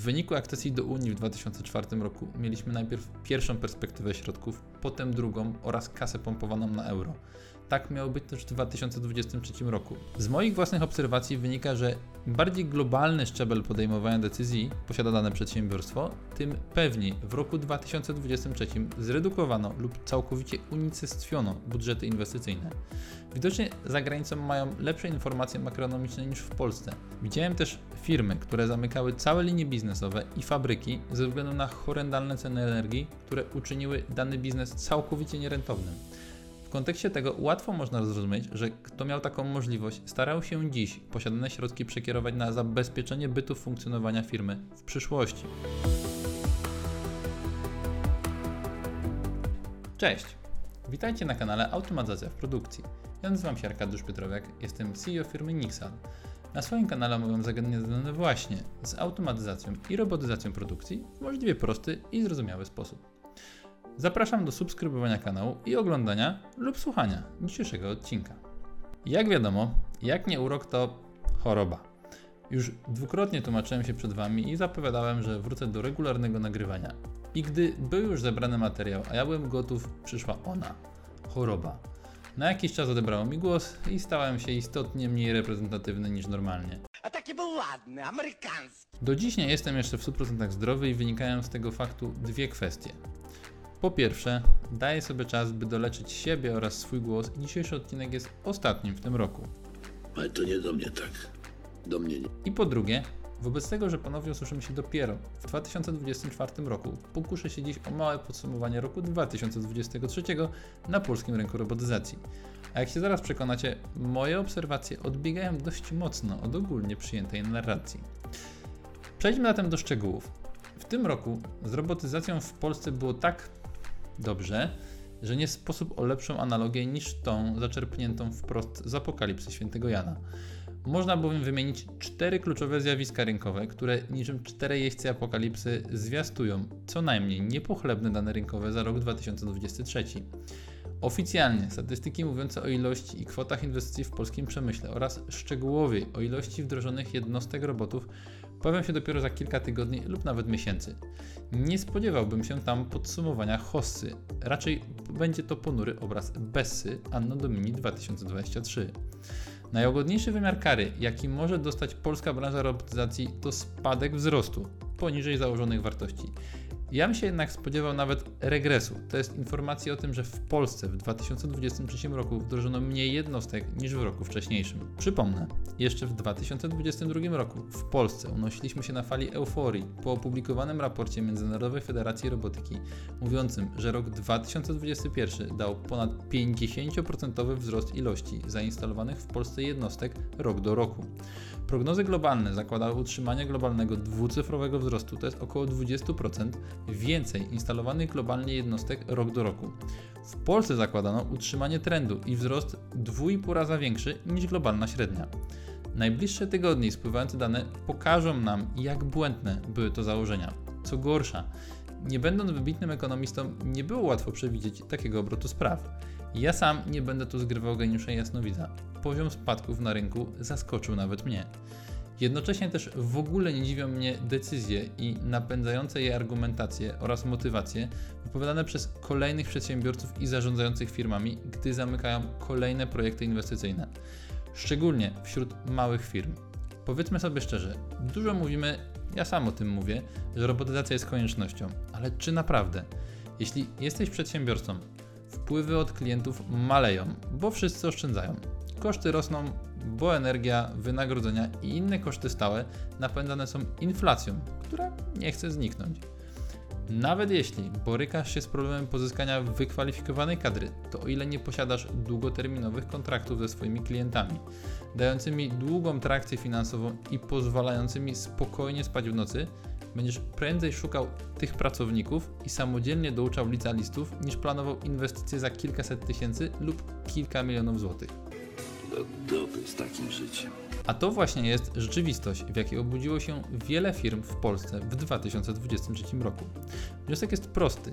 W wyniku akcesji do Unii w 2004 roku mieliśmy najpierw pierwszą perspektywę środków, potem drugą oraz kasę pompowaną na euro. Tak miało być też w 2023 roku. Z moich własnych obserwacji wynika, że im bardziej globalny szczebel podejmowania decyzji posiada dane przedsiębiorstwo, tym pewniej w roku 2023 zredukowano lub całkowicie unicestwiono budżety inwestycyjne. Widocznie za granicą mają lepsze informacje makroekonomiczne niż w Polsce. Widziałem też firmy, które zamykały całe linie biznesowe i fabryki ze względu na horrendalne ceny energii, które uczyniły dany biznes całkowicie nierentownym. W kontekście tego łatwo można zrozumieć, że kto miał taką możliwość, starał się dziś posiadane środki przekierować na zabezpieczenie bytu funkcjonowania firmy w przyszłości. Cześć! Witajcie na kanale Automatyzacja w produkcji. Ja nazywam się Arkadiusz Piotrowiak, jestem CEO firmy Nixal. Na swoim kanale omówiam zagadnienia związane właśnie z automatyzacją i robotyzacją produkcji w możliwie prosty i zrozumiały sposób. Zapraszam do subskrybowania kanału i oglądania lub słuchania dzisiejszego odcinka. Jak wiadomo, jak nie urok to choroba. Już dwukrotnie tłumaczyłem się przed Wami i zapowiadałem, że wrócę do regularnego nagrywania. I gdy był już zebrany materiał, a ja byłem gotów, przyszła ona choroba. Na jakiś czas odebrało mi głos i stałem się istotnie mniej reprezentatywny niż normalnie. A taki był ładny, amerykański. Do dziś nie jestem jeszcze w 100% zdrowy i wynikają z tego faktu dwie kwestie. Po pierwsze, daję sobie czas, by doleczyć siebie oraz swój głos i dzisiejszy odcinek jest ostatnim w tym roku. Ale to nie do mnie tak. Do mnie nie. I po drugie, wobec tego, że ponownie usłyszymy się dopiero w 2024 roku, pokuszę się dziś o małe podsumowanie roku 2023 na polskim rynku robotyzacji. A jak się zaraz przekonacie, moje obserwacje odbiegają dość mocno od ogólnie przyjętej narracji. Przejdźmy zatem do szczegółów. W tym roku z robotyzacją w Polsce było tak dobrze, że nie sposób o lepszą analogię niż tą zaczerpniętą wprost z Apokalipsy Świętego Jana. Można bowiem wymienić cztery kluczowe zjawiska rynkowe, które niczym cztery jeźdźcy apokalipsy zwiastują co najmniej niepochlebne dane rynkowe za rok 2023. Oficjalnie statystyki mówiące o ilości i kwotach inwestycji w polskim przemyśle oraz szczegółowiej o ilości wdrożonych jednostek robotów pojawią się dopiero za kilka tygodni lub nawet miesięcy. Nie spodziewałbym się tam podsumowania hossy, raczej będzie to ponury obraz Bessy Anno Domini 2023. Najłagodniejszy wymiar kary, jaki może dostać polska branża robotyzacji, to spadek wzrostu poniżej założonych wartości. Ja bym się jednak spodziewał nawet regresu. To jest informacja o tym, że w Polsce w 2023 roku wdrożono mniej jednostek niż w roku wcześniejszym. Przypomnę, jeszcze w 2022 roku w Polsce unosiliśmy się na fali euforii po opublikowanym raporcie Międzynarodowej Federacji Robotyki mówiącym, że rok 2021 dał ponad 50% wzrost ilości zainstalowanych w Polsce jednostek rok do roku. Prognozy globalne zakładały utrzymanie globalnego dwucyfrowego wzrostu, to jest około 20% więcej instalowanych globalnie jednostek rok do roku. W Polsce zakładano utrzymanie trendu i wzrost 2,5 raza większy niż globalna średnia. Najbliższe tygodnie i spływające dane pokażą nam, jak błędne były to założenia. Co gorsza, nie będąc wybitnym ekonomistą, nie było łatwo przewidzieć takiego obrotu spraw. Ja sam nie będę tu zgrywał geniusza jasnowidza. Poziom spadków na rynku zaskoczył nawet mnie. Jednocześnie też w ogóle nie dziwią mnie decyzje i napędzające je argumentacje oraz motywacje wypowiadane przez kolejnych przedsiębiorców i zarządzających firmami, gdy zamykają kolejne projekty inwestycyjne. Szczególnie wśród małych firm. Powiedzmy sobie szczerze, dużo mówimy, ja sam o tym mówię, że robotyzacja jest koniecznością, ale czy naprawdę? Jeśli jesteś przedsiębiorcą, wpływy od klientów maleją, bo wszyscy oszczędzają. Koszty rosną, bo energia, wynagrodzenia i inne koszty stałe napędzane są inflacją, która nie chce zniknąć. Nawet jeśli borykasz się z problemem pozyskania wykwalifikowanej kadry, to o ile nie posiadasz długoterminowych kontraktów ze swoimi klientami, dającymi długą trakcję finansową i pozwalającymi spokojnie spać w nocy, będziesz prędzej szukał tych pracowników i samodzielnie douczał licealistów, niż planował inwestycje za kilkaset tysięcy lub kilka milionów złotych. Z takim życiem. A to właśnie jest rzeczywistość, w jakiej obudziło się wiele firm w Polsce w 2023 roku. Wniosek jest prosty.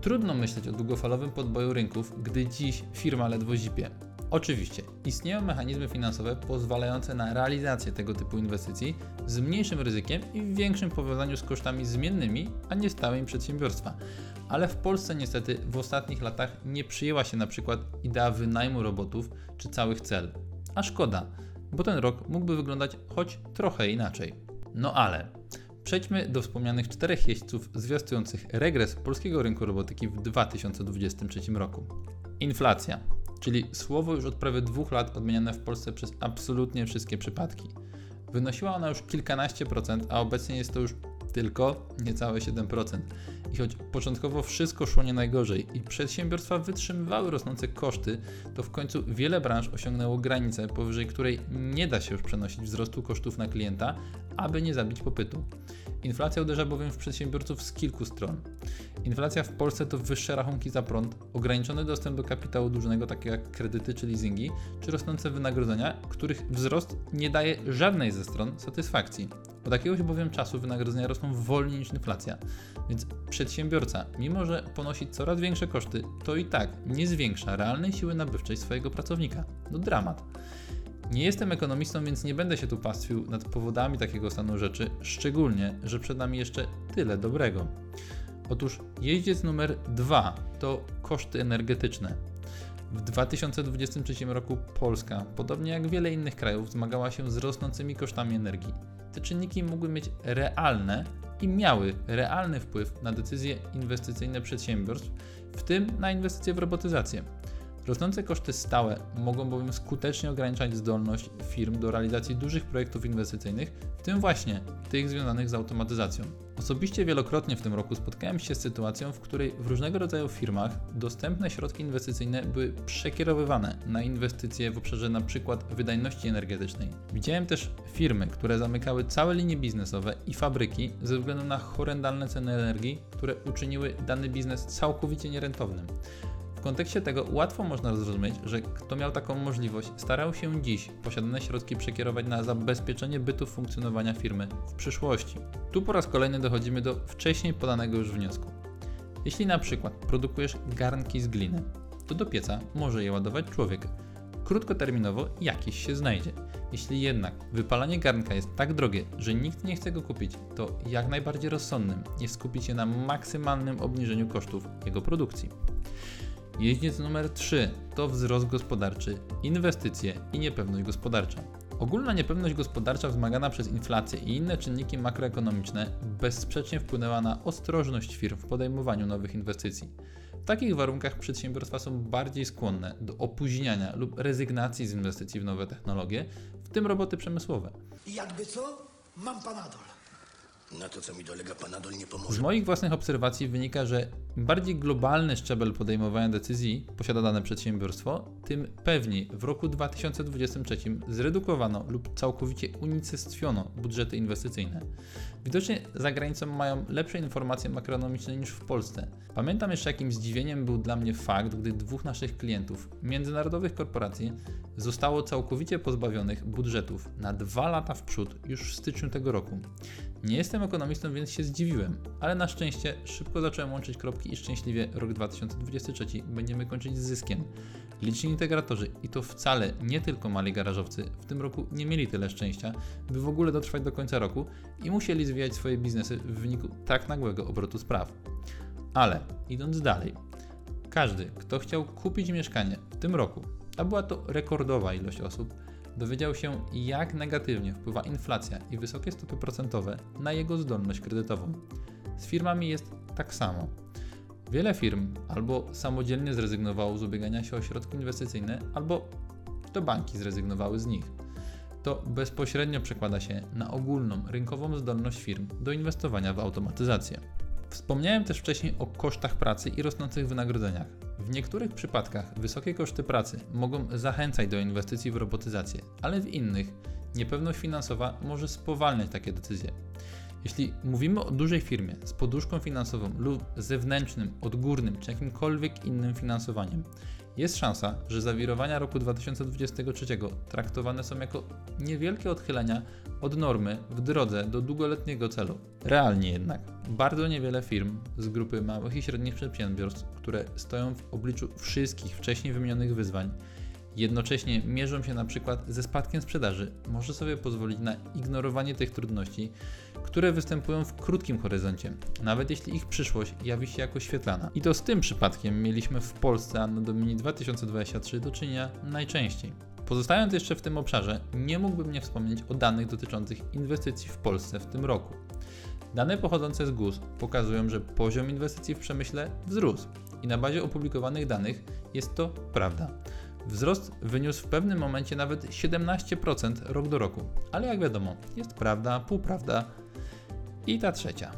Trudno myśleć o długofalowym podboju rynków, gdy dziś firma ledwo zipie. Oczywiście, istnieją mechanizmy finansowe pozwalające na realizację tego typu inwestycji z mniejszym ryzykiem i w większym powiązaniu z kosztami zmiennymi, a nie stałymi przedsiębiorstwa. Ale w Polsce niestety w ostatnich latach nie przyjęła się na przykład idea wynajmu robotów czy całych cel. A szkoda, bo ten rok mógłby wyglądać choć trochę inaczej. No ale przejdźmy do wspomnianych czterech jeźdźców zwiastujących regres polskiego rynku robotyki w 2023 roku. Inflacja, czyli słowo już od prawie dwóch lat odmieniane w Polsce przez absolutnie wszystkie przypadki. Wynosiła ona już kilkanaście procent, a obecnie jest to już tylko niecałe 7%. I choć początkowo wszystko szło nie najgorzej i przedsiębiorstwa wytrzymywały rosnące koszty, to w końcu wiele branż osiągnęło granicę, powyżej której nie da się już przenosić wzrostu kosztów na klienta, aby nie zabić popytu. Inflacja uderza bowiem w przedsiębiorców z kilku stron. Inflacja w Polsce to wyższe rachunki za prąd, ograniczony dostęp do kapitału dłużnego, takiego jak kredyty czy leasingi, czy rosnące wynagrodzenia, których wzrost nie daje żadnej ze stron satysfakcji. Od jakiegoś bowiem czasu wynagrodzenia rosną wolniej niż inflacja, więc przedsiębiorca, mimo że ponosi coraz większe koszty, to i tak nie zwiększa realnej siły nabywczej swojego pracownika. No dramat. Nie jestem ekonomistą, więc nie będę się tu pastwił nad powodami takiego stanu rzeczy, szczególnie, że przed nami jeszcze tyle dobrego. Otóż jeździec numer dwa to koszty energetyczne. W 2023 roku Polska, podobnie jak wiele innych krajów, zmagała się z rosnącymi kosztami energii. Te czynniki mogły mieć realne i miały realny wpływ na decyzje inwestycyjne przedsiębiorstw, w tym na inwestycje w robotyzację. Rosnące koszty stałe mogą bowiem skutecznie ograniczać zdolność firm do realizacji dużych projektów inwestycyjnych, w tym właśnie tych związanych z automatyzacją. Osobiście wielokrotnie w tym roku spotkałem się z sytuacją, w której w różnego rodzaju firmach dostępne środki inwestycyjne były przekierowywane na inwestycje w obszarze np. wydajności energetycznej. Widziałem też firmy, które zamykały całe linie biznesowe i fabryki ze względu na horrendalne ceny energii, które uczyniły dany biznes całkowicie nierentownym. W kontekście tego łatwo można zrozumieć, że kto miał taką możliwość, starał się dziś posiadane środki przekierować na zabezpieczenie bytu funkcjonowania firmy w przyszłości. Tu po raz kolejny dochodzimy do wcześniej podanego już wniosku. Jeśli na przykład produkujesz garnki z gliny, to do pieca może je ładować człowiek. Krótkoterminowo jakiś się znajdzie. Jeśli jednak wypalanie garnka jest tak drogie, że nikt nie chce go kupić, to jak najbardziej rozsądnym jest skupić się na maksymalnym obniżeniu kosztów jego produkcji. Jeździec numer 3 to wzrost gospodarczy, inwestycje i niepewność gospodarcza. Ogólna niepewność gospodarcza wzmagana przez inflację i inne czynniki makroekonomiczne bezsprzecznie wpłynęła na ostrożność firm w podejmowaniu nowych inwestycji. W takich warunkach przedsiębiorstwa są bardziej skłonne do opóźniania lub rezygnacji z inwestycji w nowe technologie, w tym roboty przemysłowe. Jakby co, mam panadol. Na to, co mi dolega, panadol nie Z pomoże. moich własnych obserwacji wynika, że im bardziej globalny szczebel podejmowania decyzji posiada dane przedsiębiorstwo, tym pewniej w roku 2023 zredukowano lub całkowicie unicestwiono budżety inwestycyjne. Widocznie za granicą mają lepsze informacje makroekonomiczne niż w Polsce. Pamiętam jeszcze jakim zdziwieniem był dla mnie fakt, gdy dwóch naszych klientów, międzynarodowych korporacji, zostało całkowicie pozbawionych budżetów na dwa lata w przód już w styczniu tego roku. Nie jestem ekonomistą, więc się zdziwiłem, ale na szczęście szybko zacząłem łączyć kropki i szczęśliwie rok 2023 będziemy kończyć z zyskiem. Liczni integratorzy i to wcale nie tylko mali garażowcy w tym roku nie mieli tyle szczęścia, by w ogóle dotrwać do końca roku i musieli zwijać swoje biznesy w wyniku tak nagłego obrotu spraw. Ale idąc dalej, każdy, kto chciał kupić mieszkanie w tym roku, a była to rekordowa ilość osób, dowiedział się, jak negatywnie wpływa inflacja i wysokie stopy procentowe na jego zdolność kredytową. Z firmami jest tak samo. Wiele firm albo samodzielnie zrezygnowało z ubiegania się o środki inwestycyjne, albo to banki zrezygnowały z nich. To bezpośrednio przekłada się na ogólną rynkową zdolność firm do inwestowania w automatyzację. Wspomniałem też wcześniej o kosztach pracy i rosnących wynagrodzeniach. W niektórych przypadkach wysokie koszty pracy mogą zachęcać do inwestycji w robotyzację, ale w innych niepewność finansowa może spowalniać takie decyzje. Jeśli mówimy o dużej firmie z poduszką finansową lub zewnętrznym, odgórnym czy jakimkolwiek innym finansowaniem, jest szansa, że zawirowania roku 2023 traktowane są jako niewielkie odchylenia od normy w drodze do długoletniego celu. Realnie jednak, bardzo niewiele firm z grupy małych i średnich przedsiębiorstw, które stoją w obliczu wszystkich wcześniej wymienionych wyzwań, jednocześnie mierzą się na przykład ze spadkiem sprzedaży, może sobie pozwolić na ignorowanie tych trudności, które występują w krótkim horyzoncie, nawet jeśli ich przyszłość jawi się jako świetlana. I to z tym przypadkiem mieliśmy w Polsce Anno Domini 2023 do czynienia najczęściej. Pozostając jeszcze w tym obszarze, nie mógłbym nie wspomnieć o danych dotyczących inwestycji w Polsce w tym roku. Dane pochodzące z GUS pokazują, że poziom inwestycji w przemyśle wzrósł i na bazie opublikowanych danych jest to prawda. Wzrost wyniósł w pewnym momencie nawet 17% rok do roku, ale jak wiadomo, jest prawda, półprawda i ta trzecia.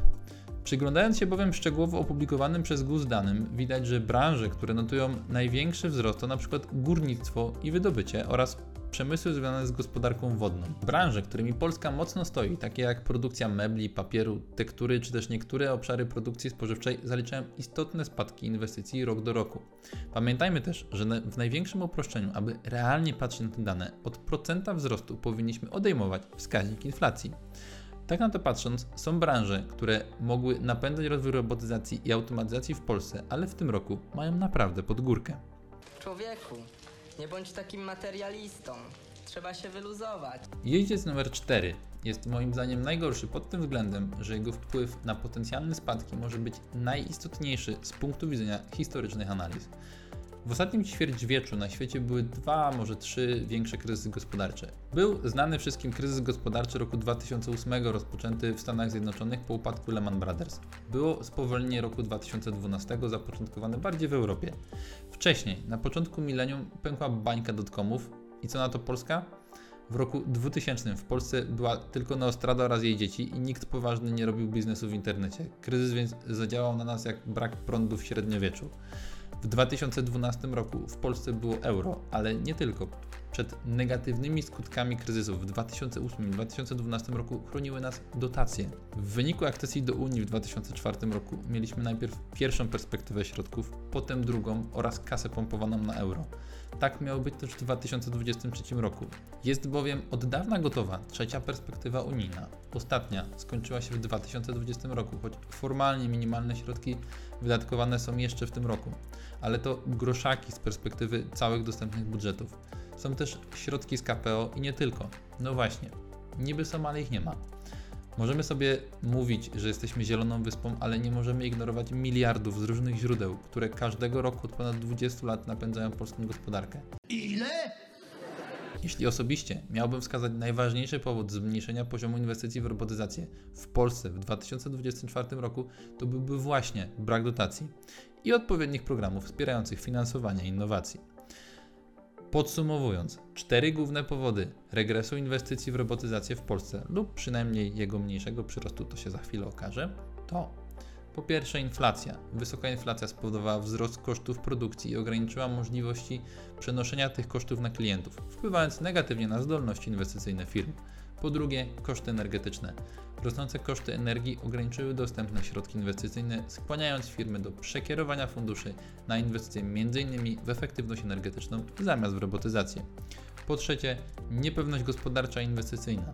Przyglądając się bowiem szczegółowo opublikowanym przez GUS danym, widać, że branże, które notują największy wzrost to np. górnictwo i wydobycie oraz przemysły związane z gospodarką wodną. Branże, którymi Polska mocno stoi, takie jak produkcja mebli, papieru, tektury czy też niektóre obszary produkcji spożywczej zaliczają istotne spadki inwestycji rok do roku. Pamiętajmy też, że w największym uproszczeniu, aby realnie patrzeć na te dane, od procenta wzrostu powinniśmy odejmować wskaźnik inflacji. Tak na to patrząc, są branże, które mogły napędzać rozwój robotyzacji i automatyzacji w Polsce, ale w tym roku mają naprawdę pod górkę. Człowieku, nie bądź takim materialistą. Trzeba się wyluzować. Jeździec numer 4 jest moim zdaniem najgorszy pod tym względem, że jego wpływ na potencjalne spadki może być najistotniejszy z punktu widzenia historycznych analiz. W ostatnim ćwierćwieczu na świecie były dwa, może trzy większe kryzysy gospodarcze. Był znany wszystkim kryzys gospodarczy roku 2008 rozpoczęty w Stanach Zjednoczonych po upadku Lehman Brothers. Było spowolnienie roku 2012 zapoczątkowane bardziej w Europie. Wcześniej, na początku milenium, pękła bańka dotcomów i co na to Polska? W roku 2000 w Polsce była tylko Neostrada oraz jej dzieci i nikt poważny nie robił biznesu w internecie. Kryzys więc zadziałał na nas jak brak prądu w średniowieczu. W 2012 roku w Polsce było euro, ale nie tylko. Przed negatywnymi skutkami kryzysu w 2008 i 2012 roku chroniły nas dotacje. W wyniku akcesji do Unii w 2004 roku mieliśmy najpierw pierwszą perspektywę środków, potem drugą oraz kasę pompowaną na euro. Tak miało być też w 2023 roku. Jest bowiem od dawna gotowa trzecia perspektywa unijna. Ostatnia skończyła się w 2020 roku, choć formalnie minimalne środki wydatkowane są jeszcze w tym roku, ale to groszaki z perspektywy całych dostępnych budżetów. Są też środki z KPO i nie tylko. No właśnie, niby są, ale ich nie ma. Możemy sobie mówić, że jesteśmy zieloną wyspą, ale nie możemy ignorować miliardów z różnych źródeł, które każdego roku od ponad 20 lat napędzają polską gospodarkę. Ile? Jeśli osobiście miałbym wskazać najważniejszy powód zmniejszenia poziomu inwestycji w robotyzację w Polsce w 2024 roku, to byłby właśnie brak dotacji i odpowiednich programów wspierających finansowanie innowacji. Podsumowując, cztery główne powody regresu inwestycji w robotyzację w Polsce lub przynajmniej jego mniejszego przyrostu, to się za chwilę okaże, to po pierwsze inflacja. Wysoka inflacja spowodowała wzrost kosztów produkcji i ograniczyła możliwości przenoszenia tych kosztów na klientów, wpływając negatywnie na zdolności inwestycyjne firm. Po drugie, koszty energetyczne. Rosnące koszty energii ograniczyły dostęp na środki inwestycyjne, skłaniając firmy do przekierowania funduszy na inwestycje m.in. w efektywność energetyczną zamiast w robotyzację. Po trzecie, niepewność gospodarcza i inwestycyjna.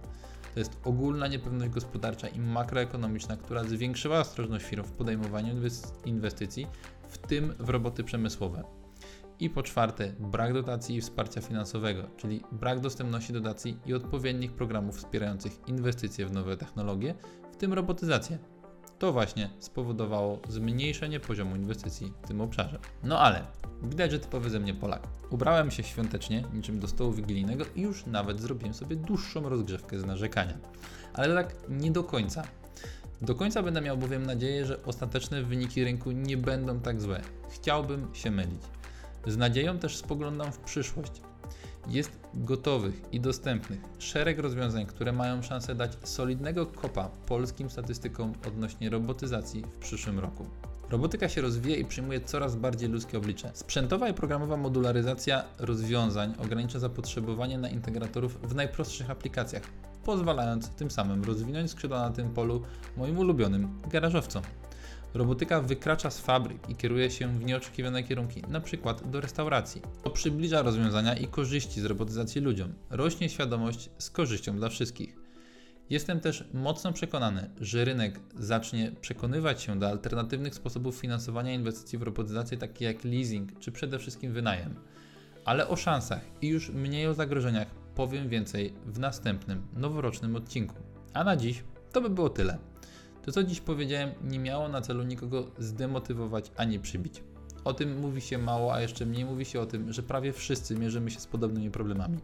To jest ogólna niepewność gospodarcza i makroekonomiczna, która zwiększyła ostrożność firm w podejmowaniu inwes- inwestycji, w tym w roboty przemysłowe. I po czwarte, brak dotacji i wsparcia finansowego, czyli brak dostępności dotacji i odpowiednich programów wspierających inwestycje w nowe technologie, w tym robotyzację. To właśnie spowodowało zmniejszenie poziomu inwestycji w tym obszarze. No ale widać, że typowy ze mnie Polak. Ubrałem się świątecznie, niczym do stołu wigilijnego i już nawet zrobiłem sobie dłuższą rozgrzewkę z narzekania. Ale tak nie do końca. Do końca będę miał bowiem nadzieję, że ostateczne wyniki rynku nie będą tak złe. Chciałbym się mylić. Z nadzieją też spoglądam w przyszłość. Jest gotowych i dostępnych szereg rozwiązań, które mają szansę dać solidnego kopa polskim statystykom odnośnie robotyzacji w przyszłym roku. Robotyka się rozwija i przyjmuje coraz bardziej ludzkie oblicze. Sprzętowa i programowa modularyzacja rozwiązań ogranicza zapotrzebowanie na integratorów w najprostszych aplikacjach, pozwalając tym samym rozwinąć skrzydła na tym polu moim ulubionym garażowcom. Robotyka wykracza z fabryk i kieruje się w nieoczekiwane kierunki, np. do restauracji. To przybliża rozwiązania i korzyści z robotyzacji ludziom. Rośnie świadomość z korzyścią dla wszystkich. Jestem też mocno przekonany, że rynek zacznie przekonywać się do alternatywnych sposobów finansowania inwestycji w robotyzację, takie jak leasing czy przede wszystkim wynajem. Ale o szansach i już mniej o zagrożeniach powiem więcej w następnym, noworocznym odcinku. A na dziś to by było tyle. To, co dziś powiedziałem, nie miało na celu nikogo zdemotywować ani przybić. O tym mówi się mało, a jeszcze mniej mówi się o tym, że prawie wszyscy mierzymy się z podobnymi problemami.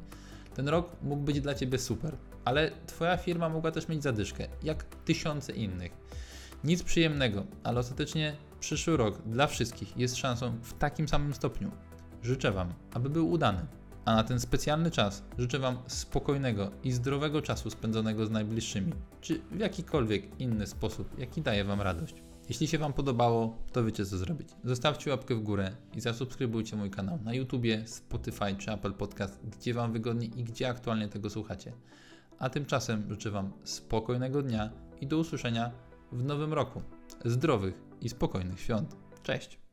Ten rok mógł być dla Ciebie super, ale Twoja firma mogła też mieć zadyszkę, jak tysiące innych. Nic przyjemnego, ale ostatecznie przyszły rok dla wszystkich jest szansą w takim samym stopniu. Życzę Wam, aby był udany. A na ten specjalny czas życzę Wam spokojnego i zdrowego czasu spędzonego z najbliższymi, czy w jakikolwiek inny sposób, jaki daje Wam radość. Jeśli się Wam podobało, to wiecie co zrobić. Zostawcie łapkę w górę i zasubskrybujcie mój kanał na YouTubie, Spotify czy Apple Podcast, gdzie Wam wygodniej i gdzie aktualnie tego słuchacie. A tymczasem życzę Wam spokojnego dnia i do usłyszenia w nowym roku. Zdrowych i spokojnych świąt. Cześć!